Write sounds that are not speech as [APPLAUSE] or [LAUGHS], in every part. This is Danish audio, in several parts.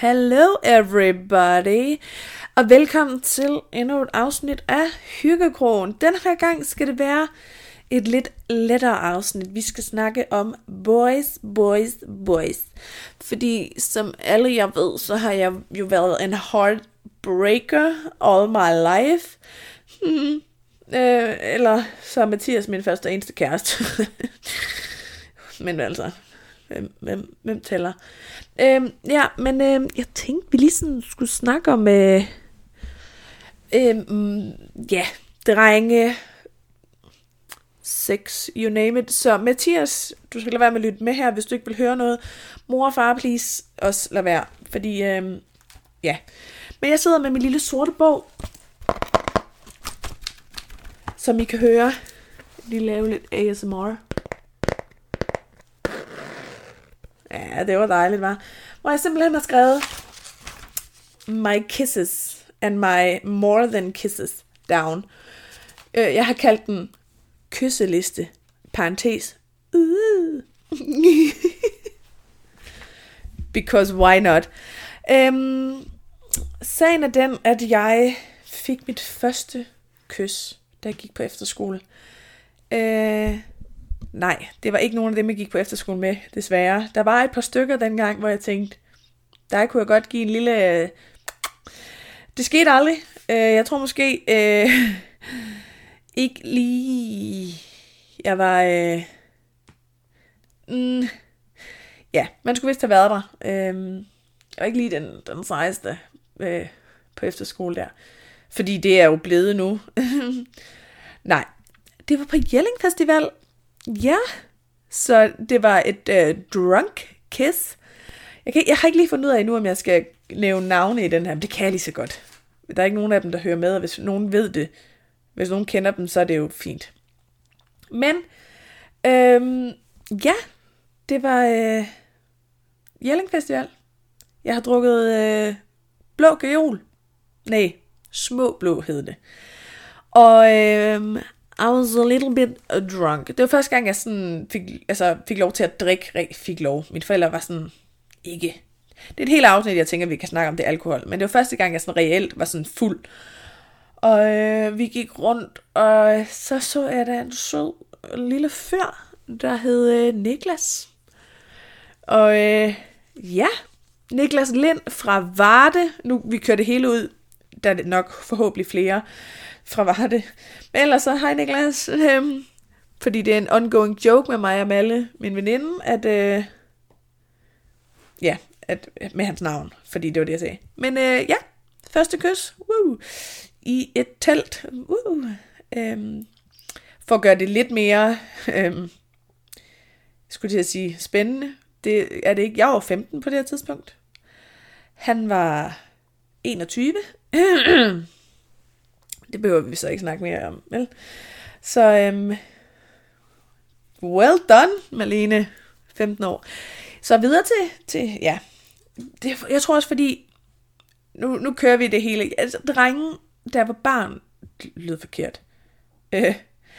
Hello everybody, og velkommen til endnu et afsnit af Hyggekrogen. Den her gang skal det være et lidt lettere afsnit. Vi skal snakke om boys, boys, boys. Fordi som alle jeg ved, så har jeg jo været en heartbreaker all my life. Hmm. Øh, eller så er Mathias min første og eneste kæreste. [LAUGHS] Men altså, hvem, hvem, hvem tæller? Øhm, ja, men øhm, jeg tænkte, vi lige sådan skulle snakke om, øh, øh, ja, drenge, sex, you name it. Så Mathias, du skal lade være med at lytte med her, hvis du ikke vil høre noget. Mor og far, please, også lad være. Fordi, øh, ja. Men jeg sidder med min lille sorte bog, som I kan høre. Lige lave lidt ASMR. Ja, det var dejligt, var. Hvor jeg simpelthen har skrevet My kisses and my more than kisses down. Øh, jeg har kaldt den kysseliste, parentes. Uh. [LAUGHS] Because why not? Øhm, sagen er den, at jeg fik mit første kys, da jeg gik på efterskole. Øh, Nej, det var ikke nogen af dem, jeg gik på efterskole med, desværre. Der var et par stykker dengang, hvor jeg tænkte, der kunne jeg godt give en lille... Øh, det skete aldrig. Øh, jeg tror måske øh, [LAUGHS] ikke lige... Jeg var... Øh... Mm, ja, man skulle vist have været der. Øh, jeg var ikke lige den, den sejeste øh, på efterskole der. Fordi det er jo blevet nu. [LAUGHS] Nej, det var på Jelling Festival, Ja, så det var et øh, drunk kiss. Jeg, kan, jeg har ikke lige fundet ud af endnu, om jeg skal nævne navne i den her, men det kan jeg lige så godt. Der er ikke nogen af dem, der hører med, og hvis nogen ved det, hvis nogen kender dem, så er det jo fint. Men, øhm, ja, det var øh, Jelling Festival. Jeg har drukket øh, blå gajol. Nej, små blå hed det. Og øh, i was a little bit uh, drunk. Det var første gang, jeg sådan fik, altså, fik lov til at drikke, fik lov. Mine forældre var sådan, ikke. Det er et helt afsnit, jeg tænker, vi kan snakke om det alkohol. Men det var første gang, jeg sådan reelt var sådan fuld. Og øh, vi gik rundt, og så så jeg da en sød lille fyr, der hed øh, Niklas. Og øh, ja, Niklas Lind fra Varde. Nu vi kører det hele ud, der er det nok forhåbentlig flere fra Varde. Men ellers så, hej Niklas. Øhm, fordi det er en ongoing joke med mig og Malle, min veninde, at, øh, ja, at, øh, med hans navn, fordi det var det, jeg sagde. Men øh, ja, første kys, woo, i et telt, woo, øhm, for at gøre det lidt mere, øhm, skulle jeg sige, spændende. Det er det ikke. Jeg var 15 på det her tidspunkt. Han var 21. [CLEARS THROAT] Det behøver vi så ikke snakke mere om, vel? Så, øhm, well done, Malene, 15 år. Så videre til, til ja, det, jeg tror også, fordi, nu, nu kører vi det hele. Altså, drengen, der var barn, lød forkert. Øh,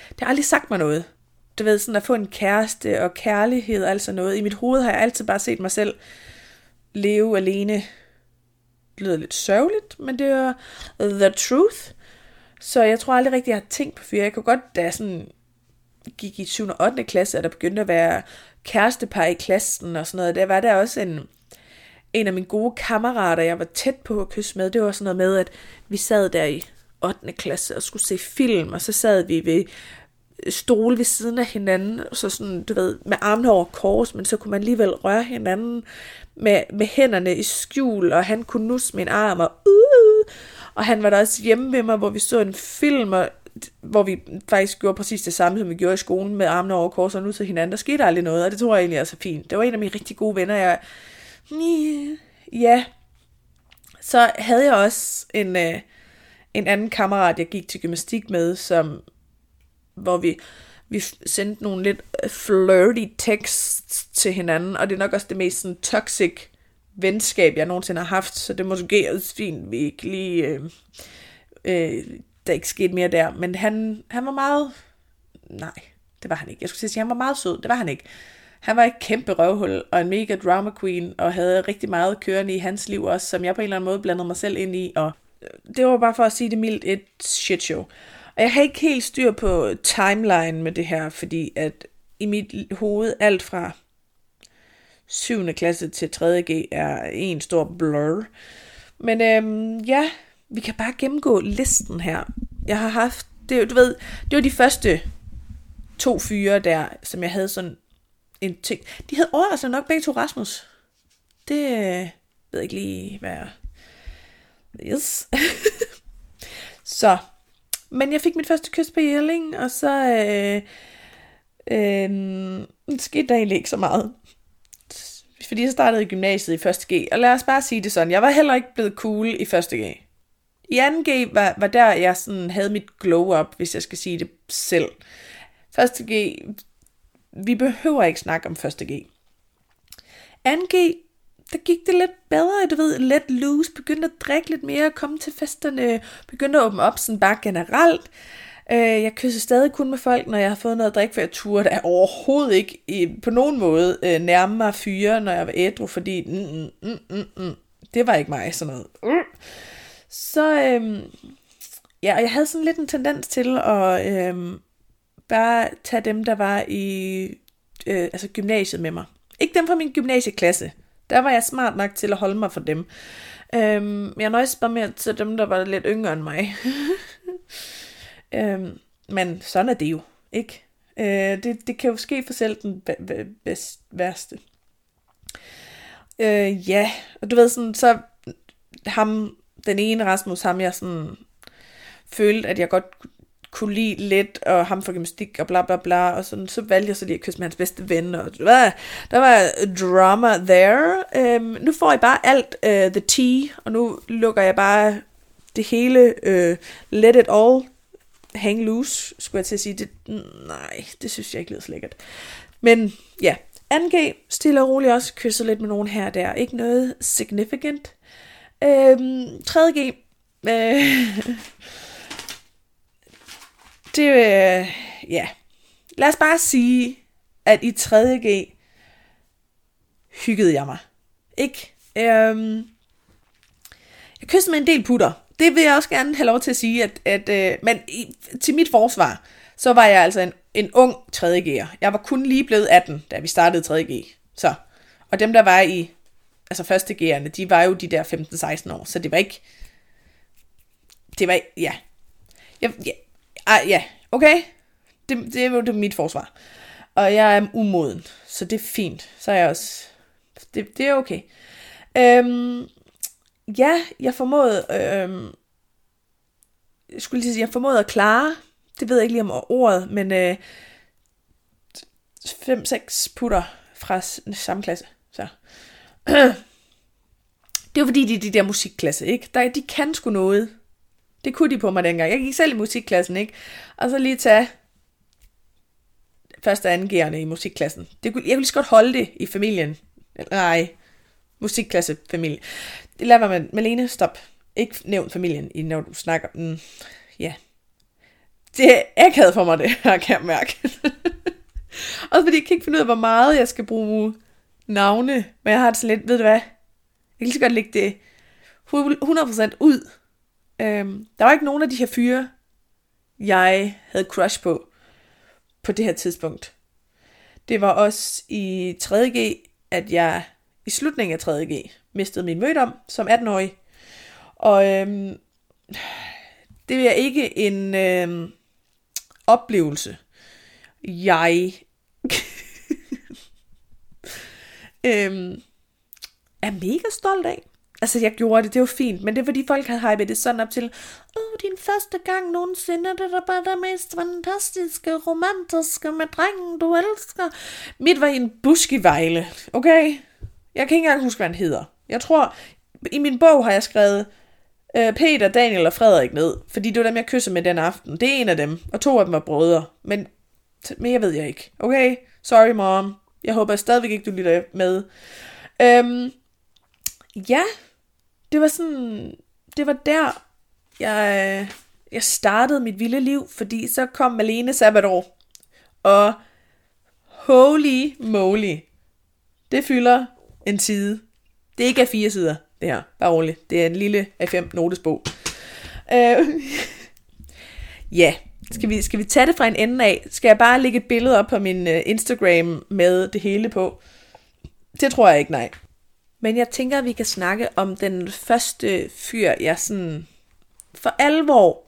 det har aldrig sagt mig noget. Du ved, sådan at få en kæreste og kærlighed og alt noget. I mit hoved har jeg altid bare set mig selv leve alene. Det lyder lidt sørgeligt, men det er the truth. Så jeg tror aldrig rigtig, jeg har tænkt på fyre. Jeg kunne godt, da jeg sådan gik i 7. og 8. klasse, at der begyndte at være kærestepar i klassen og sådan noget. Der var der også en, en af mine gode kammerater, jeg var tæt på at kysse med. Det var sådan noget med, at vi sad der i 8. klasse og skulle se film, og så sad vi ved stole ved siden af hinanden, så sådan, du ved, med armene over kors, men så kunne man alligevel røre hinanden med, med hænderne i skjul, og han kunne nusse min arm, og uh, og han var der også hjemme ved mig, hvor vi så en film, og, hvor vi faktisk gjorde præcis det samme, som vi gjorde i skolen, med armene over kors og nu til hinanden. Der skete aldrig noget, og det tror jeg egentlig er så fint. Det var en af mine rigtig gode venner. Jeg, ja, så havde jeg også en, øh, en anden kammerat, jeg gik til gymnastik med, som, hvor vi, vi sendte nogle lidt øh, flirty texts til hinanden, og det er nok også det mest sådan, toxic venskab, jeg nogensinde har haft, så det måske også fint, vi ikke lige, øh, øh, der ikke skete mere der, men han, han var meget, nej, det var han ikke, jeg skulle sige, at han var meget sød, det var han ikke. Han var et kæmpe røvhul og en mega drama queen, og havde rigtig meget kørende i hans liv også, som jeg på en eller anden måde blandede mig selv ind i, og øh, det var bare for at sige det mildt et shit show. Og jeg har ikke helt styr på timeline med det her, fordi at i mit hoved alt fra 7. klasse til 3.G er en stor blur. Men øhm, ja, vi kan bare gennemgå listen her. Jeg har haft, det, du ved, det var de første to fyre der, som jeg havde sådan en ting. De havde overraskende nok begge to Rasmus. Det øh, ved jeg ikke lige, hvad jeg... Yes. [LAUGHS] så, men jeg fik mit første kys på Jelling, og så øh, øh, skete der egentlig ikke så meget. Fordi jeg startede i gymnasiet i 1.G, og lad os bare sige det sådan, jeg var heller ikke blevet cool i 1.G. I 2G var, var der, jeg sådan havde mit glow-up, hvis jeg skal sige det selv. 1.G, vi behøver ikke snakke om 1.G. 2G, der gik det lidt bedre, du ved, let loose, begyndte at drikke lidt mere, komme til festerne, begyndte at åbne op sådan bare generelt. Øh, jeg kysser stadig kun med folk, når jeg har fået noget at drikke, for jeg turde da overhovedet ikke i, på nogen måde øh, nærme mig fyre, når jeg var ædru, fordi mm, mm, mm, mm, mm, det var ikke mig, sådan noget. Mm. Så øh, ja, jeg havde sådan lidt en tendens til at øh, bare tage dem, der var i øh, altså gymnasiet med mig. Ikke dem fra min gymnasieklasse. Der var jeg smart nok til at holde mig for dem. Øhm, jeg nøjes bare med til dem, der var lidt yngre end mig. [LAUGHS] øhm, men sådan er det jo, ikke? Øh, det, det kan jo ske for selv den bedst, værste. Øh, ja, og du ved sådan, så ham, den ene Rasmus, ham jeg sådan følte, at jeg godt kunne lide lidt, og ham for gymnastik, og bla bla bla, og sådan, så valgte jeg så lige at kysse med hans bedste ven, og hvad, der var drama there. Øhm, nu får jeg bare alt øh, the tea, og nu lukker jeg bare det hele, øh, let it all hang loose, skulle jeg til at sige. Det, nej, det synes jeg ikke lyder så lækkert. Men ja, 2G, stille og roligt også, kysse lidt med nogen her og der. Ikke noget significant. Øhm, 3G, øh, [LAUGHS] det, øh, ja. Lad os bare sige, at i 3.G hyggede jeg mig. Ikke? Øhm, jeg kyssede med en del putter. Det vil jeg også gerne have lov til at sige, at, at øh, men i, til mit forsvar, så var jeg altså en, en ung 3.G'er. Jeg var kun lige blevet 18, da vi startede 3.G. Så. Og dem, der var i altså første G'erne, de var jo de der 15-16 år, så det var ikke, det var, ja. Jeg, ja, ej, ja, okay. Det, det er jo det mit forsvar. Og jeg er umoden, så det er fint. Så er jeg også... Det, det er okay. Øhm, ja, jeg formåede... Øhm, jeg skulle lige sige, jeg formåede at klare... Det ved jeg ikke lige om ordet, men... Øh, 5-6 putter fra samme klasse. Så. [CLEARS THROAT] Det er jo fordi, de er de der musikklasse, ikke? Der, de kan sgu noget. Det kunne de på mig dengang. Jeg gik selv i musikklassen, ikke? Og så lige tage første angærende i musikklassen. Det kunne, jeg kunne lige så godt holde det i familien. Nej, musikklassefamilie. Det lader mig med Malene, stop. Ikke nævn familien, i når du snakker. Mm, ja. Det er ikke for mig, det her, kan jeg mærke. [LAUGHS] Også fordi jeg kan ikke finde ud af, hvor meget jeg skal bruge navne. Men jeg har det sådan lidt, ved du hvad? Jeg kan lige så godt lægge det 100% ud Øhm, der var ikke nogen af de her fyre, jeg havde crush på, på det her tidspunkt. Det var også i 3.G, at jeg i slutningen af 3.G mistede min mødom som 18-årig. Og øhm, det er ikke en øhm, oplevelse, jeg [LAUGHS] øhm, er mega stolt af. Altså, jeg gjorde det, det var fint, men det er fordi folk havde hypet det sådan op til, åh, oh, din første gang nogensinde, det er bare det mest fantastiske, romantiske med drengen, du elsker. Mit var i en busk i Vejle, okay? Jeg kan ikke engang huske, hvad han hedder. Jeg tror, i min bog har jeg skrevet øh, Peter, Daniel og Frederik ned, fordi det var dem, jeg kyssede med den aften. Det er en af dem, og to af dem var brødre, men mere ved jeg ikke, okay? Sorry, mom. Jeg håber stadigvæk ikke, du lytter med. Øhm, ja, det var sådan, det var der, jeg, jeg startede mit vilde liv, fordi så kom Malene sabbatår, og Holy moly. Det fylder en side. Det er ikke af fire sider, det her. Bare roligt. Det er en lille A5 notesbog. Øh, [LAUGHS] ja, skal vi, skal vi tage det fra en ende af? Skal jeg bare lægge et billede op på min uh, Instagram med det hele på? Det tror jeg ikke, nej. Men jeg tænker, at vi kan snakke om den første fyr, jeg sådan for alvor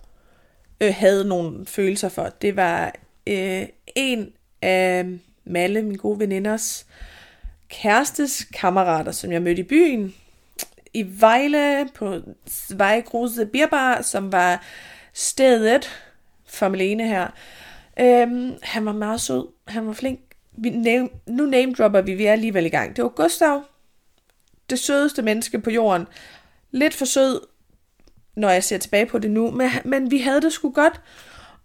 øh, havde nogle følelser for. Det var øh, en af Malle, min gode veninders kærestes kammerater, som jeg mødte i byen. I Vejle på Svejgruse Bierbar, som var stedet for Malene her. Øhm, han var meget sød. Han var flink. Vi name, nu name dropper vi, vi er alligevel i gang. Det var Gustav. Det sødeste menneske på jorden. Lidt for sød, når jeg ser tilbage på det nu. Men, men vi havde det sgu godt.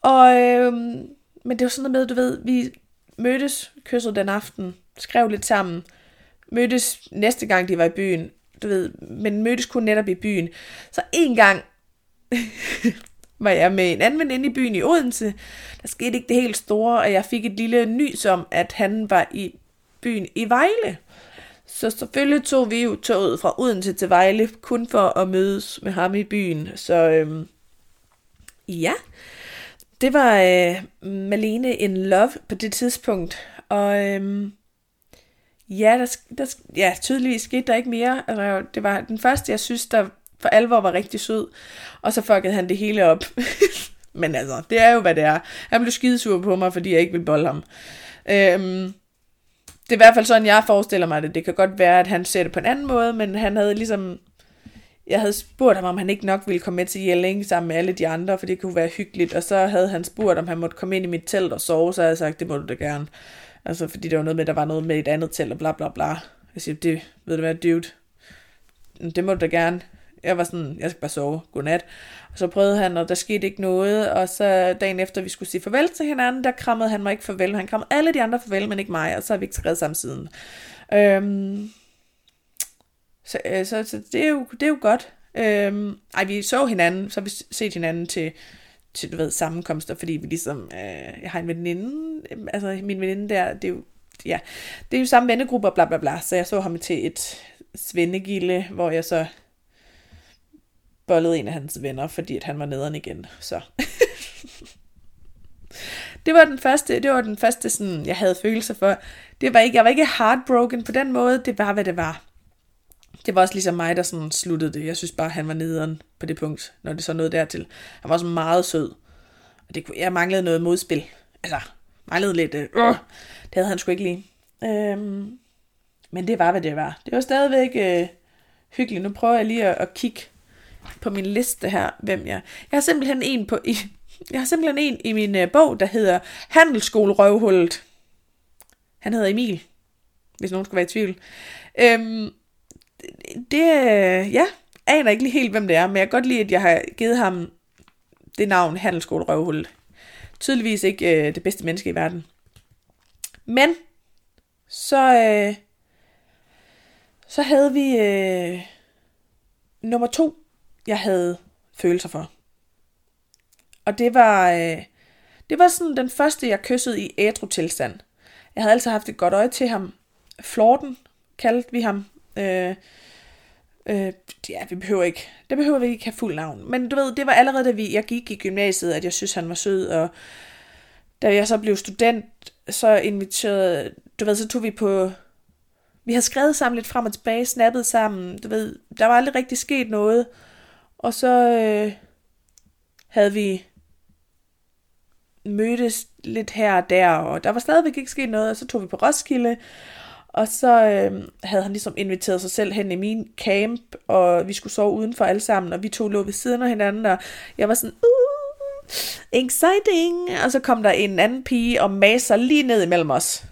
Og, øhm, men det var sådan noget med, du ved, vi mødtes, kyssede den aften, skrev lidt sammen, mødtes næste gang, de var i byen, du ved, men mødtes kun netop i byen. Så en gang [LAUGHS] var jeg med en anden veninde i byen i Odense. Der skete ikke det helt store, og jeg fik et lille nys om, at han var i byen i Vejle. Så selvfølgelig tog vi jo toget fra Odense til Vejle, kun for at mødes med ham i byen. Så øhm, ja, det var øh, Malene in Love på det tidspunkt. Og øhm, ja, der, der, ja, tydeligvis skete der ikke mere. Altså, det var den første, jeg synes, der for alvor var rigtig sød. Og så fuckede han det hele op. [LAUGHS] Men altså, det er jo, hvad det er. Han blev skidesur på mig, fordi jeg ikke ville bolle ham. Øhm, det er i hvert fald sådan, jeg forestiller mig det. Det kan godt være, at han ser det på en anden måde, men han havde ligesom... Jeg havde spurgt ham, om han ikke nok ville komme med til Jelling sammen med alle de andre, for det kunne være hyggeligt. Og så havde han spurgt, om han måtte komme ind i mit telt og sove, så havde jeg sagt, det må du da gerne. Altså, fordi der var noget med, der var noget med et andet telt og bla bla bla. Jeg siger, det ved du hvad, dude, det må du da gerne. Jeg var sådan, jeg skal bare sove, godnat. Og så prøvede han, og der skete ikke noget, og så dagen efter, vi skulle sige farvel til hinanden, der krammede han mig ikke farvel. Han krammede alle de andre farvel, men ikke mig, og så har vi ikke skrevet sammen siden. Øhm, så, øh, så, så det, er jo, det er jo godt. Øhm, ej, vi så hinanden, så har vi set hinanden til, til du ved, sammenkomster, fordi vi ligesom, øh, jeg har en veninde, øhm, altså min veninde der, det er jo, ja, det er jo samme vennegruppe, bla bla bla, så jeg så ham til et svendegilde, hvor jeg så bollet en af hans venner, fordi at han var nederen igen. Så. [LAUGHS] det var den første, det var den første sådan, jeg havde følelser for. Det var ikke, jeg var ikke heartbroken på den måde, det var, hvad det var. Det var også ligesom mig, der sådan sluttede det. Jeg synes bare, han var nederen på det punkt, når det så nåede dertil. Han var så meget sød. Og det, jeg manglede noget modspil. Altså, manglede lidt, øh, det havde han sgu ikke lige. Øhm, men det var, hvad det var. Det var stadigvæk øh, hyggeligt. Nu prøver jeg lige at, at kigge på min liste her, hvem jeg... Jeg har simpelthen en på... I, [LAUGHS] jeg har simpelthen en i min øh, bog, der hedder Handelsskolerøvhullet. Han hedder Emil, hvis nogen skulle være i tvivl. Øhm, det, øh, ja, aner ikke lige helt, hvem det er, men jeg kan godt lide, at jeg har givet ham det navn, Handelsskolerøvhullet. Tydeligvis ikke øh, det bedste menneske i verden. Men, så, øh, så havde vi øh, nummer to jeg havde følelser for. Og det var, øh, det var sådan den første, jeg kyssede i ædru tilstand. Jeg havde altså haft et godt øje til ham. Florten kaldte vi ham. Øh, øh, ja, vi behøver ikke, det behøver vi ikke have fuld navn. Men du ved, det var allerede, da vi, jeg gik i gymnasiet, at jeg synes, han var sød. Og da jeg så blev student, så inviterede, du ved, så tog vi på, vi havde skrevet sammen lidt frem og tilbage, snappet sammen, du ved, der var aldrig rigtig sket noget. Og så øh, havde vi mødtes lidt her og der, og der var stadigvæk ikke sket noget, og så tog vi på Roskilde, og så øh, havde han ligesom inviteret sig selv hen i min camp, og vi skulle sove udenfor alle sammen, og vi to lå ved siden af hinanden, og jeg var sådan, uh, exciting, og så kom der en anden pige og maser lige ned imellem os.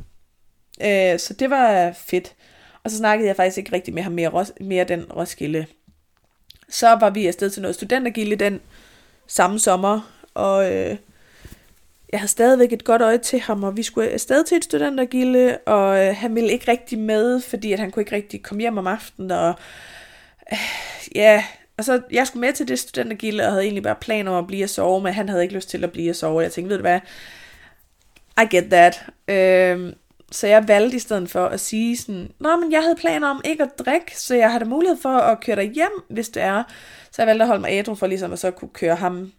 Øh, så det var fedt. Og så snakkede jeg faktisk ikke rigtig med ham mere, mere den Roskilde så var vi afsted til noget studentergilde den samme sommer, og øh, jeg havde stadigvæk et godt øje til ham, og vi skulle afsted til et studentergilde, og øh, han ville ikke rigtig med, fordi at han kunne ikke rigtig komme hjem om aftenen, og øh, ja, og så jeg skulle med til det studentergilde, og havde egentlig bare planer om at blive og sove, men han havde ikke lyst til at blive og sove, jeg tænkte, ved du hvad, I get that. Øh, så jeg valgte i stedet for at sige sådan, Nå, men jeg havde planer om ikke at drikke, så jeg havde mulighed for at køre dig hjem, hvis det er. Så jeg valgte at holde mig ædru for ligesom at så kunne køre ham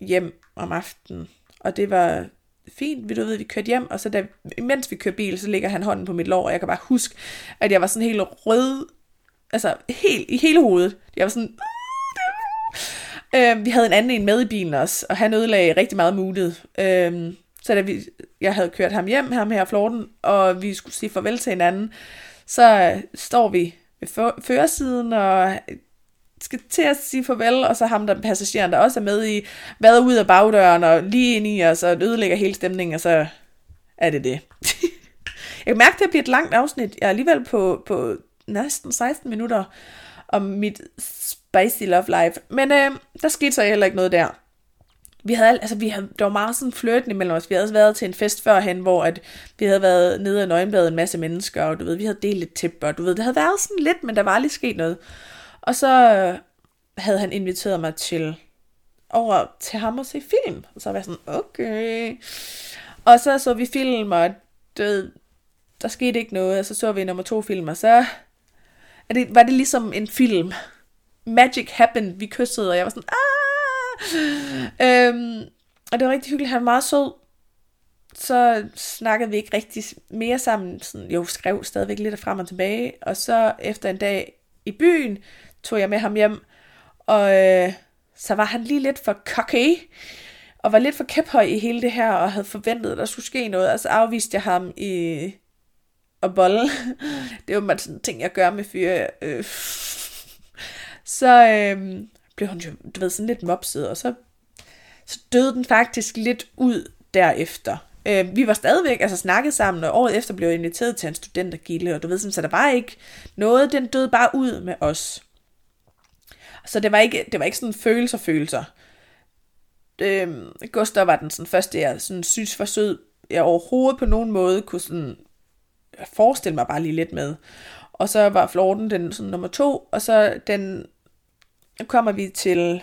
hjem om aftenen. Og det var fint, vi du ved, vi kørte hjem, og så da, mens vi kørte bil, så ligger han hånden på mit lår, og jeg kan bare huske, at jeg var sådan helt rød, altså helt i hele hovedet. Jeg var sådan, øh, vi havde en anden en med i bilen også, og han ødelagde rigtig meget moodet. Øh, så da vi, jeg havde kørt ham hjem, ham her Florten, og vi skulle sige farvel til hinanden, så øh, står vi ved førersiden og skal til at sige farvel, og så ham der passageren, der også er med i, hvad ud af bagdøren og lige ind i os, og ødelægger hele stemningen, og så er det det. [LAUGHS] jeg kan mærke, at det bliver et langt afsnit. Jeg er alligevel på, på næsten 16 minutter om mit spicy love life. Men øh, der skete så heller ikke noget der vi havde, altså vi havde, der var meget sådan flirtende imellem os. Vi havde også været til en fest førhen, hvor at vi havde været nede og nøgenbadet en masse mennesker, og du ved, vi havde delt et tip, og du ved, det havde været sådan lidt, men der var lige sket noget. Og så øh, havde han inviteret mig til over til ham og se film. Og så var jeg sådan, okay. Og så så vi film, og det, der skete ikke noget, og så så vi nummer to film, og så er det, var det ligesom en film. Magic happened, vi kyssede, og jeg var sådan, ah, [LAUGHS] øhm, og det var rigtig hyggeligt. Han var meget sød. Så snakkede vi ikke rigtig mere sammen. Sådan, jo, skrev stadigvæk lidt frem og tilbage. Og så efter en dag i byen, tog jeg med ham hjem. Og øh, så var han lige lidt for cocky. Og var lidt for kæphøj i hele det her. Og havde forventet, at der skulle ske noget. Og så afviste jeg ham i at bolle. [LAUGHS] det er jo sådan en ting, jeg gør med fyre. Øh. [LAUGHS] Så, øh, blev hun jo, du ved, sådan lidt mopset, og så, så døde den faktisk lidt ud derefter. Øh, vi var stadigvæk, altså snakket sammen, og året efter blev jeg inviteret til en studentergilde, og du ved, så der var ikke noget, den døde bare ud med os. Så det var ikke, det var ikke sådan følelser, følelser. Øh, Gustav var den sådan første, jeg sådan synes var sød, jeg overhovedet på nogen måde kunne sådan forestille mig bare lige lidt med. Og så var Florden den sådan nummer to, og så den nu kommer vi til,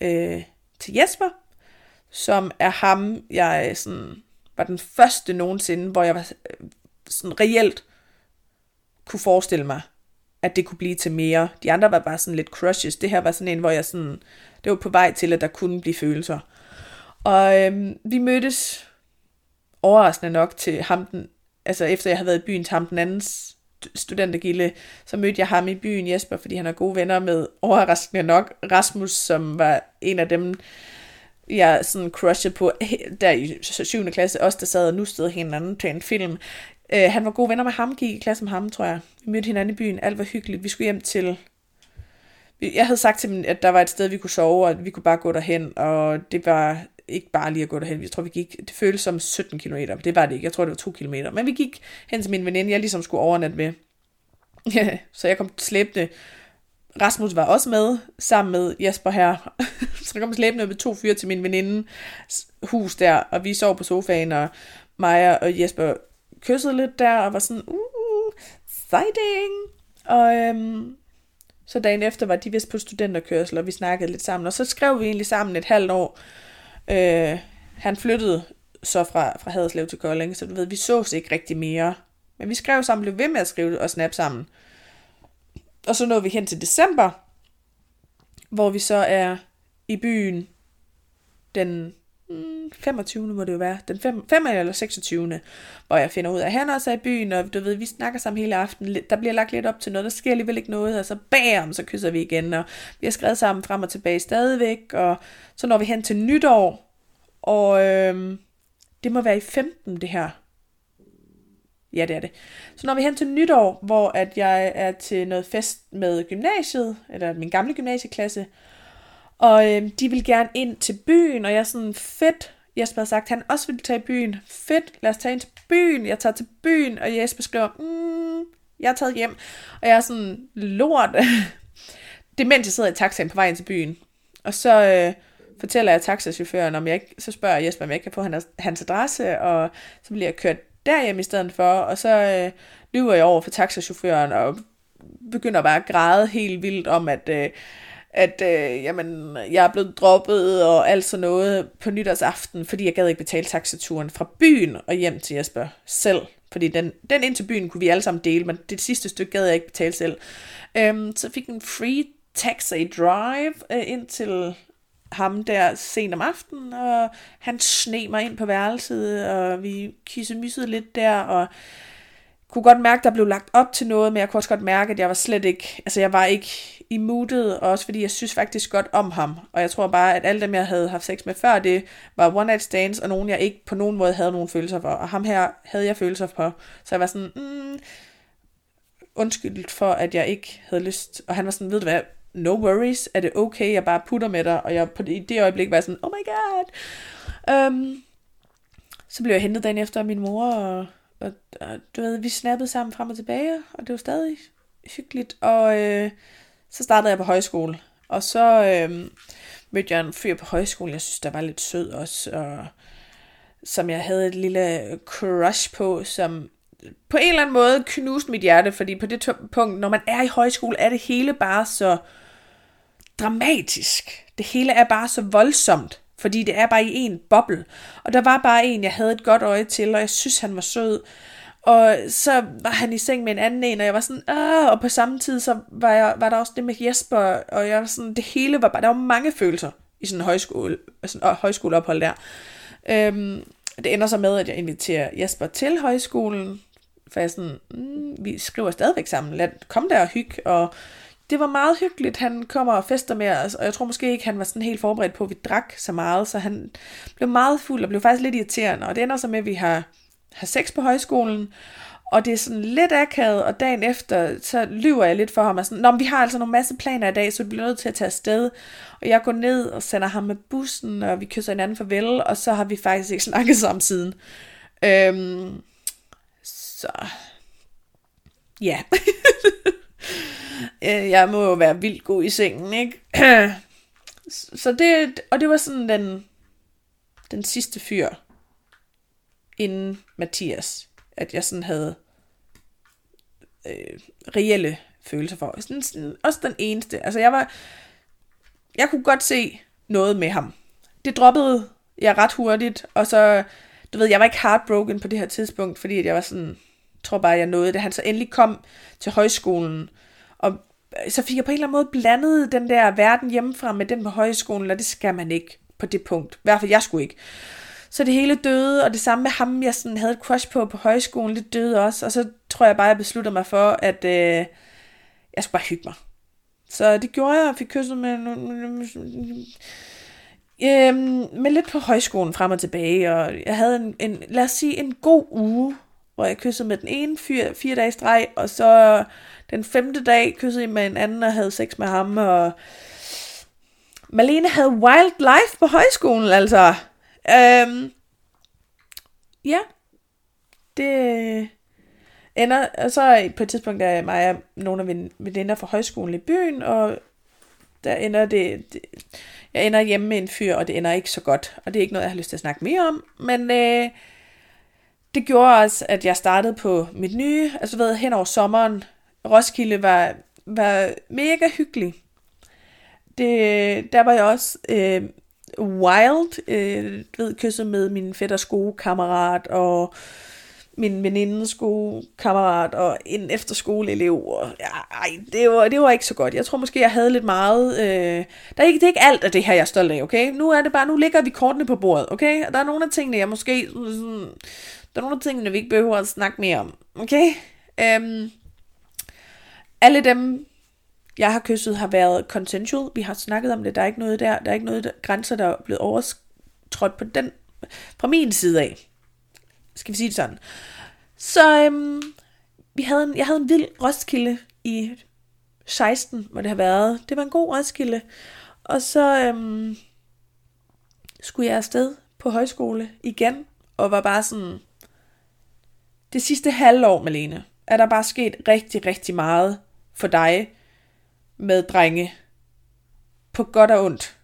øh, til Jesper, som er ham, jeg øh, sådan, var den første nogensinde, hvor jeg var øh, sådan reelt kunne forestille mig, at det kunne blive til mere. De andre var bare sådan lidt crushes. Det her var sådan en, hvor jeg sådan, det var på vej til, at der kunne blive følelser. Og øhm, vi mødtes overraskende nok til ham, den, altså efter jeg havde været i byen til ham den andens studentergilde, så mødte jeg ham i byen Jesper, fordi han er gode venner med overraskende nok Rasmus, som var en af dem, jeg sådan crushede på der i 7. klasse, også der sad og nu stod hinanden til en film. Uh, han var gode venner med ham, gik i klasse med ham, tror jeg. Vi mødte hinanden i byen, alt var hyggeligt. Vi skulle hjem til... Jeg havde sagt til dem, at der var et sted, vi kunne sove, og vi kunne bare gå derhen, og det var ikke bare lige at gå derhen. Jeg tror, vi gik, det føltes som 17 km. Det var det ikke. Jeg tror, det var 2 km. Men vi gik hen til min veninde, jeg ligesom skulle overnatte med. Ja, [LAUGHS] så jeg kom slæbende. Rasmus var også med, sammen med Jesper her. [LAUGHS] så jeg kom slæbende med to fyre til min veninde hus der, og vi sov på sofaen, og Maja og Jesper kyssede lidt der, og var sådan, uh, exciting. Og øhm, så dagen efter var de vist på studenterkørsel, og vi snakkede lidt sammen, og så skrev vi egentlig sammen et halvt år, Øh, han flyttede så fra, fra Haderslev til Kolding, så du ved, vi sås ikke rigtig mere. Men vi skrev sammen, blev ved med at skrive og snap sammen. Og så nåede vi hen til december, hvor vi så er i byen den 25. Må det jo være, den 5, 5. eller 26. Hvor jeg finder ud af, at han også er i byen, og du ved, vi snakker sammen hele aften. Der bliver lagt lidt op til noget, der sker alligevel ikke noget, og så bam, så kysser vi igen, og vi har skrevet sammen frem og tilbage stadigvæk, og så når vi hen til nytår, og øhm, det må være i 15 det her. Ja, det er det. Så når vi hen til nytår, hvor at jeg er til noget fest med gymnasiet, eller min gamle gymnasieklasse, og øh, de vil gerne ind til byen, og jeg er sådan, fedt. Jesper har sagt, at han også vil tage i byen. Fedt, lad os tage ind til byen. Jeg tager til byen, og Jesper skriver, mm, jeg er taget hjem. Og jeg er sådan, lort. [LAUGHS] det er mens jeg sidder i taxaen på vej ind til byen. Og så øh, fortæller jeg taxachaufføren, om jeg ikke, så spørger Jesper, om jeg ikke kan få hans, hans adresse, og så bliver jeg kørt derhjem i stedet for, og så øh, lyver jeg over for taxachaufføren, og begynder bare at græde helt vildt om, at... Øh, at øh, jamen, jeg er blevet droppet og alt sådan noget på nytårsaften, fordi jeg gad ikke betale taxaturen fra byen og hjem til Jesper selv. fordi den, den ind til byen kunne vi alle sammen dele, men det sidste stykke gad jeg ikke betale selv. Øhm, så fik en free taxi drive øh, ind til ham der sent om aftenen, og han sne mig ind på værelset, og vi kissemyssede lidt der, og kunne godt mærke, at der blev lagt op til noget, men jeg kunne også godt mærke, at jeg var slet ikke, altså jeg var ikke i moodet, og også fordi jeg synes faktisk godt om ham, og jeg tror bare, at alle dem, jeg havde haft sex med før, det var one night stands, og nogen, jeg ikke på nogen måde havde nogen følelser for, og ham her havde jeg følelser for, så jeg var sådan, mm, undskyld for, at jeg ikke havde lyst, og han var sådan, ved du hvad, no worries, er det okay, jeg bare putter med dig, og jeg på det, i det øjeblik var sådan, oh my god. Um, så blev jeg hentet dagen efter af min mor, og, og, og du ved, vi snappede sammen frem og tilbage, og det var stadig hyggeligt, og øh, så startede jeg på højskole, og så øh, mødte jeg en fyr på højskole, jeg synes, der var lidt sød også, og som jeg havde et lille crush på, som på en eller anden måde knuste mit hjerte, fordi på det punkt, når man er i højskole, er det hele bare så dramatisk. Det hele er bare så voldsomt, fordi det er bare i en boble. Og der var bare en, jeg havde et godt øje til, og jeg synes, han var sød. Og så var han i seng med en anden en, og jeg var sådan, Åh! og på samme tid, så var, jeg, var der også det med Jesper, og jeg var sådan, det hele var bare, der var mange følelser i sådan en højskole, sådan øh, højskoleophold der. Øhm, det ender så med, at jeg inviterer Jesper til højskolen, for jeg sådan, mm, vi skriver stadigvæk sammen, lad kom der og hygge, og det var meget hyggeligt. Han kommer og fester med os, og jeg tror måske ikke, han var sådan helt forberedt på, at vi drak så meget, så han blev meget fuld og blev faktisk lidt irriterende. Og det ender så med, at vi har, har sex på højskolen, og det er sådan lidt akavet, og dagen efter, så lyver jeg lidt for ham, og sådan, Nå, men vi har altså nogle masse planer i dag, så vi bliver nødt til at tage afsted. Og jeg går ned og sender ham med bussen, og vi kysser hinanden farvel, og så har vi faktisk ikke snakket sammen siden. Øhm, så, ja. [LAUGHS] Øh, jeg må jo være vildt god i sengen, ikke? [CLEARS THROAT] så det, og det var sådan den, den sidste fyr, inden Mathias, at jeg sådan havde øh, reelle følelser for. Sådan, sådan, også den eneste. Altså jeg var, jeg kunne godt se noget med ham. Det droppede jeg ret hurtigt, og så, du ved, jeg var ikke heartbroken på det her tidspunkt, fordi jeg var sådan, tror bare, jeg nåede det. Han så endelig kom til højskolen, og så fik jeg på en eller anden måde blandet den der verden hjemmefra med den på højskolen, og det skal man ikke på det punkt. I hvert fald jeg skulle ikke. Så det hele døde, og det samme med ham, jeg sådan havde et crush på på højskolen, det døde også. Og så tror jeg bare, jeg besluttede mig for, at øh, jeg skulle bare hygge mig. Så det gjorde jeg, og fik kysset med, øh, med lidt på højskolen frem og tilbage. Og jeg havde en, en, lad os sige, en god uge, hvor jeg kyssede med den ene fire, fire dage streg, og så den femte dag kyssede jeg med en anden og havde sex med ham, og Malene havde wildlife på højskolen, altså. Øhm, ja, det øh, ender, og så på et tidspunkt er mig og nogle af mine veninder fra højskolen i byen, og der ender det, det, jeg ender hjemme med en fyr, og det ender ikke så godt, og det er ikke noget, jeg har lyst til at snakke mere om, men øh, det gjorde også, at jeg startede på mit nye, altså ved, hen over sommeren, Roskilde var, var mega hyggelig. Det, der var jeg også øh, wild, øh, ved, kysset med min fætters gode kammerat, og min venindes gode kammerat, og en efterskoleelev. Og, ja, ej, det var, det var ikke så godt. Jeg tror måske, jeg havde lidt meget... Øh, der er ikke, det er ikke alt af det her, jeg er stolt af, okay? Nu er det bare, nu ligger vi kortene på bordet, okay? Og der er nogle af tingene, jeg måske... Der er nogle af tingene, vi ikke behøver at snakke mere om, okay? Øhm, alle dem, jeg har kysset, har været consensual. Vi har snakket om det. Der er ikke noget der. Der er ikke noget der, grænser, der er blevet overtrådt på den, fra min side af. Skal vi sige det sådan. Så øhm, vi havde en, jeg havde en vild Roskilde i 16, hvor det har været. Det var en god Roskilde. Og så øhm, skulle jeg afsted på højskole igen, og var bare sådan, det sidste halvår, Malene, er der bare sket rigtig, rigtig meget for dig med drenge. På godt og ondt.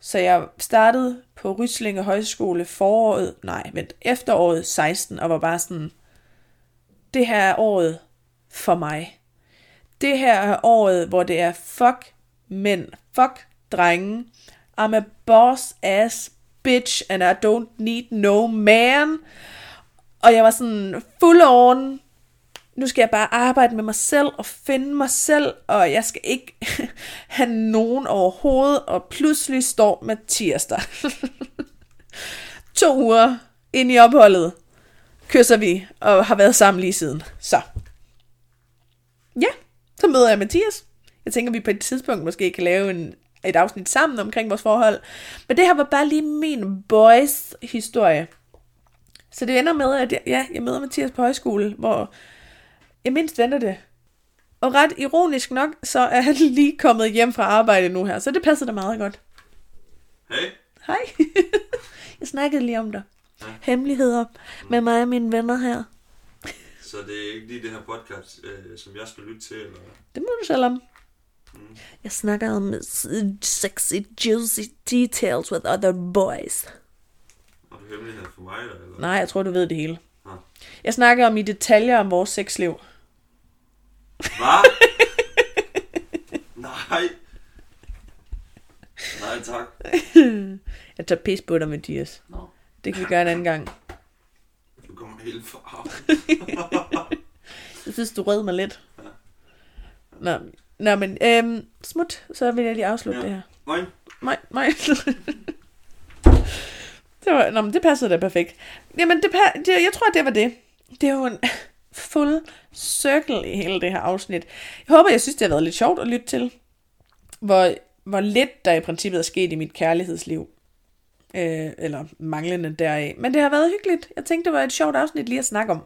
Så jeg startede på Ryslinge Højskole foråret, nej, vent, efteråret 16, og var bare sådan, det her er året for mig. Det her er året, hvor det er fuck mænd, fuck drenge. I'm a boss ass bitch, and I don't need no man. Og jeg var sådan full on, nu skal jeg bare arbejde med mig selv og finde mig selv, og jeg skal ikke [LAUGHS] have nogen overhovedet, og pludselig står Mathias [LAUGHS] der. to uger ind i opholdet kysser vi, og har været sammen lige siden. Så. Ja, så møder jeg Mathias. Jeg tænker, vi på et tidspunkt måske kan lave en, et afsnit sammen omkring vores forhold. Men det her var bare lige min boys historie. Så det ender med, at jeg, ja, jeg møder Mathias på højskole, hvor jeg mindst venter det. Og ret ironisk nok, så er han [LAUGHS] lige kommet hjem fra arbejde nu her, så det passer da meget godt. Hey. Hej. [LAUGHS] jeg snakkede lige om dig. Ja. Hemmeligheder med mig og mine venner her. Så det er ikke lige det her podcast, øh, som jeg skal lytte til, eller? Det må du selv om. Jeg snakker om sexy, juicy details with other boys. Har du hemmeligheder for mig, eller? eller? Nej, jeg tror, du ved det hele. Ah. Jeg snakker om i detaljer om vores sexliv. Hvad? [LAUGHS] Nej. Nej, tak. Jeg tager pis på dig, Mathias. Nå. Det kan vi gøre en anden gang. Du kommer helt fra. [LAUGHS] Jeg synes, du rød mig lidt. Nå, Nå men øhm, smut, så vil jeg lige afslutte Ja. det her. Nej. Nej, nej. [LAUGHS] det, var, nå, men det passede da perfekt. Jamen, det, det, jeg tror, det var det. Det er jo en fuld circle i hele det her afsnit. Jeg håber, jeg synes, det har været lidt sjovt at lytte til. Hvor, hvor lidt der i princippet er sket i mit kærlighedsliv. Øh, eller manglende deraf. Men det har været hyggeligt. Jeg tænkte, det var et sjovt afsnit lige at snakke om.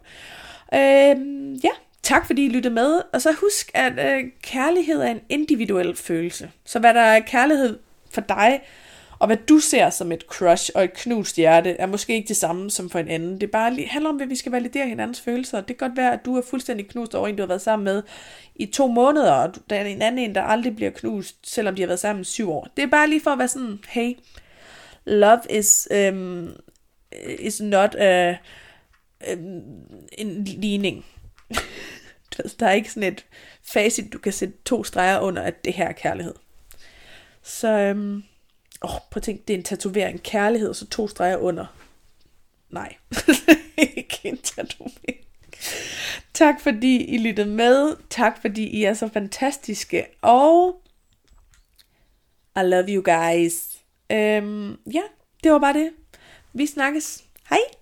Øh, ja, tak fordi I lyttede med. Og så husk, at øh, kærlighed er en individuel følelse. Så hvad der er kærlighed for dig, og hvad du ser som et crush og et knust hjerte, er måske ikke det samme som for en anden. Det er bare lige, handler om, at vi skal validere hinandens følelser. Det kan godt være, at du er fuldstændig knust over en, du har været sammen med i to måneder, og der er en anden en, der aldrig bliver knust, selvom de har været sammen i syv år. Det er bare lige for at være sådan, hey, love is, um, is not a, um, en ligning. [LAUGHS] Der er ikke sådan et facit, du kan sætte to streger under, at det her er kærlighed. Så, øhm, åh, prøv at tænke, det er en tatovering. Kærlighed, og så to streger under. Nej, [LAUGHS] ikke en tatovering. Tak fordi I lyttede med. Tak fordi I er så fantastiske. Og I love you guys. Øhm, ja, det var bare det. Vi snakkes. Hej.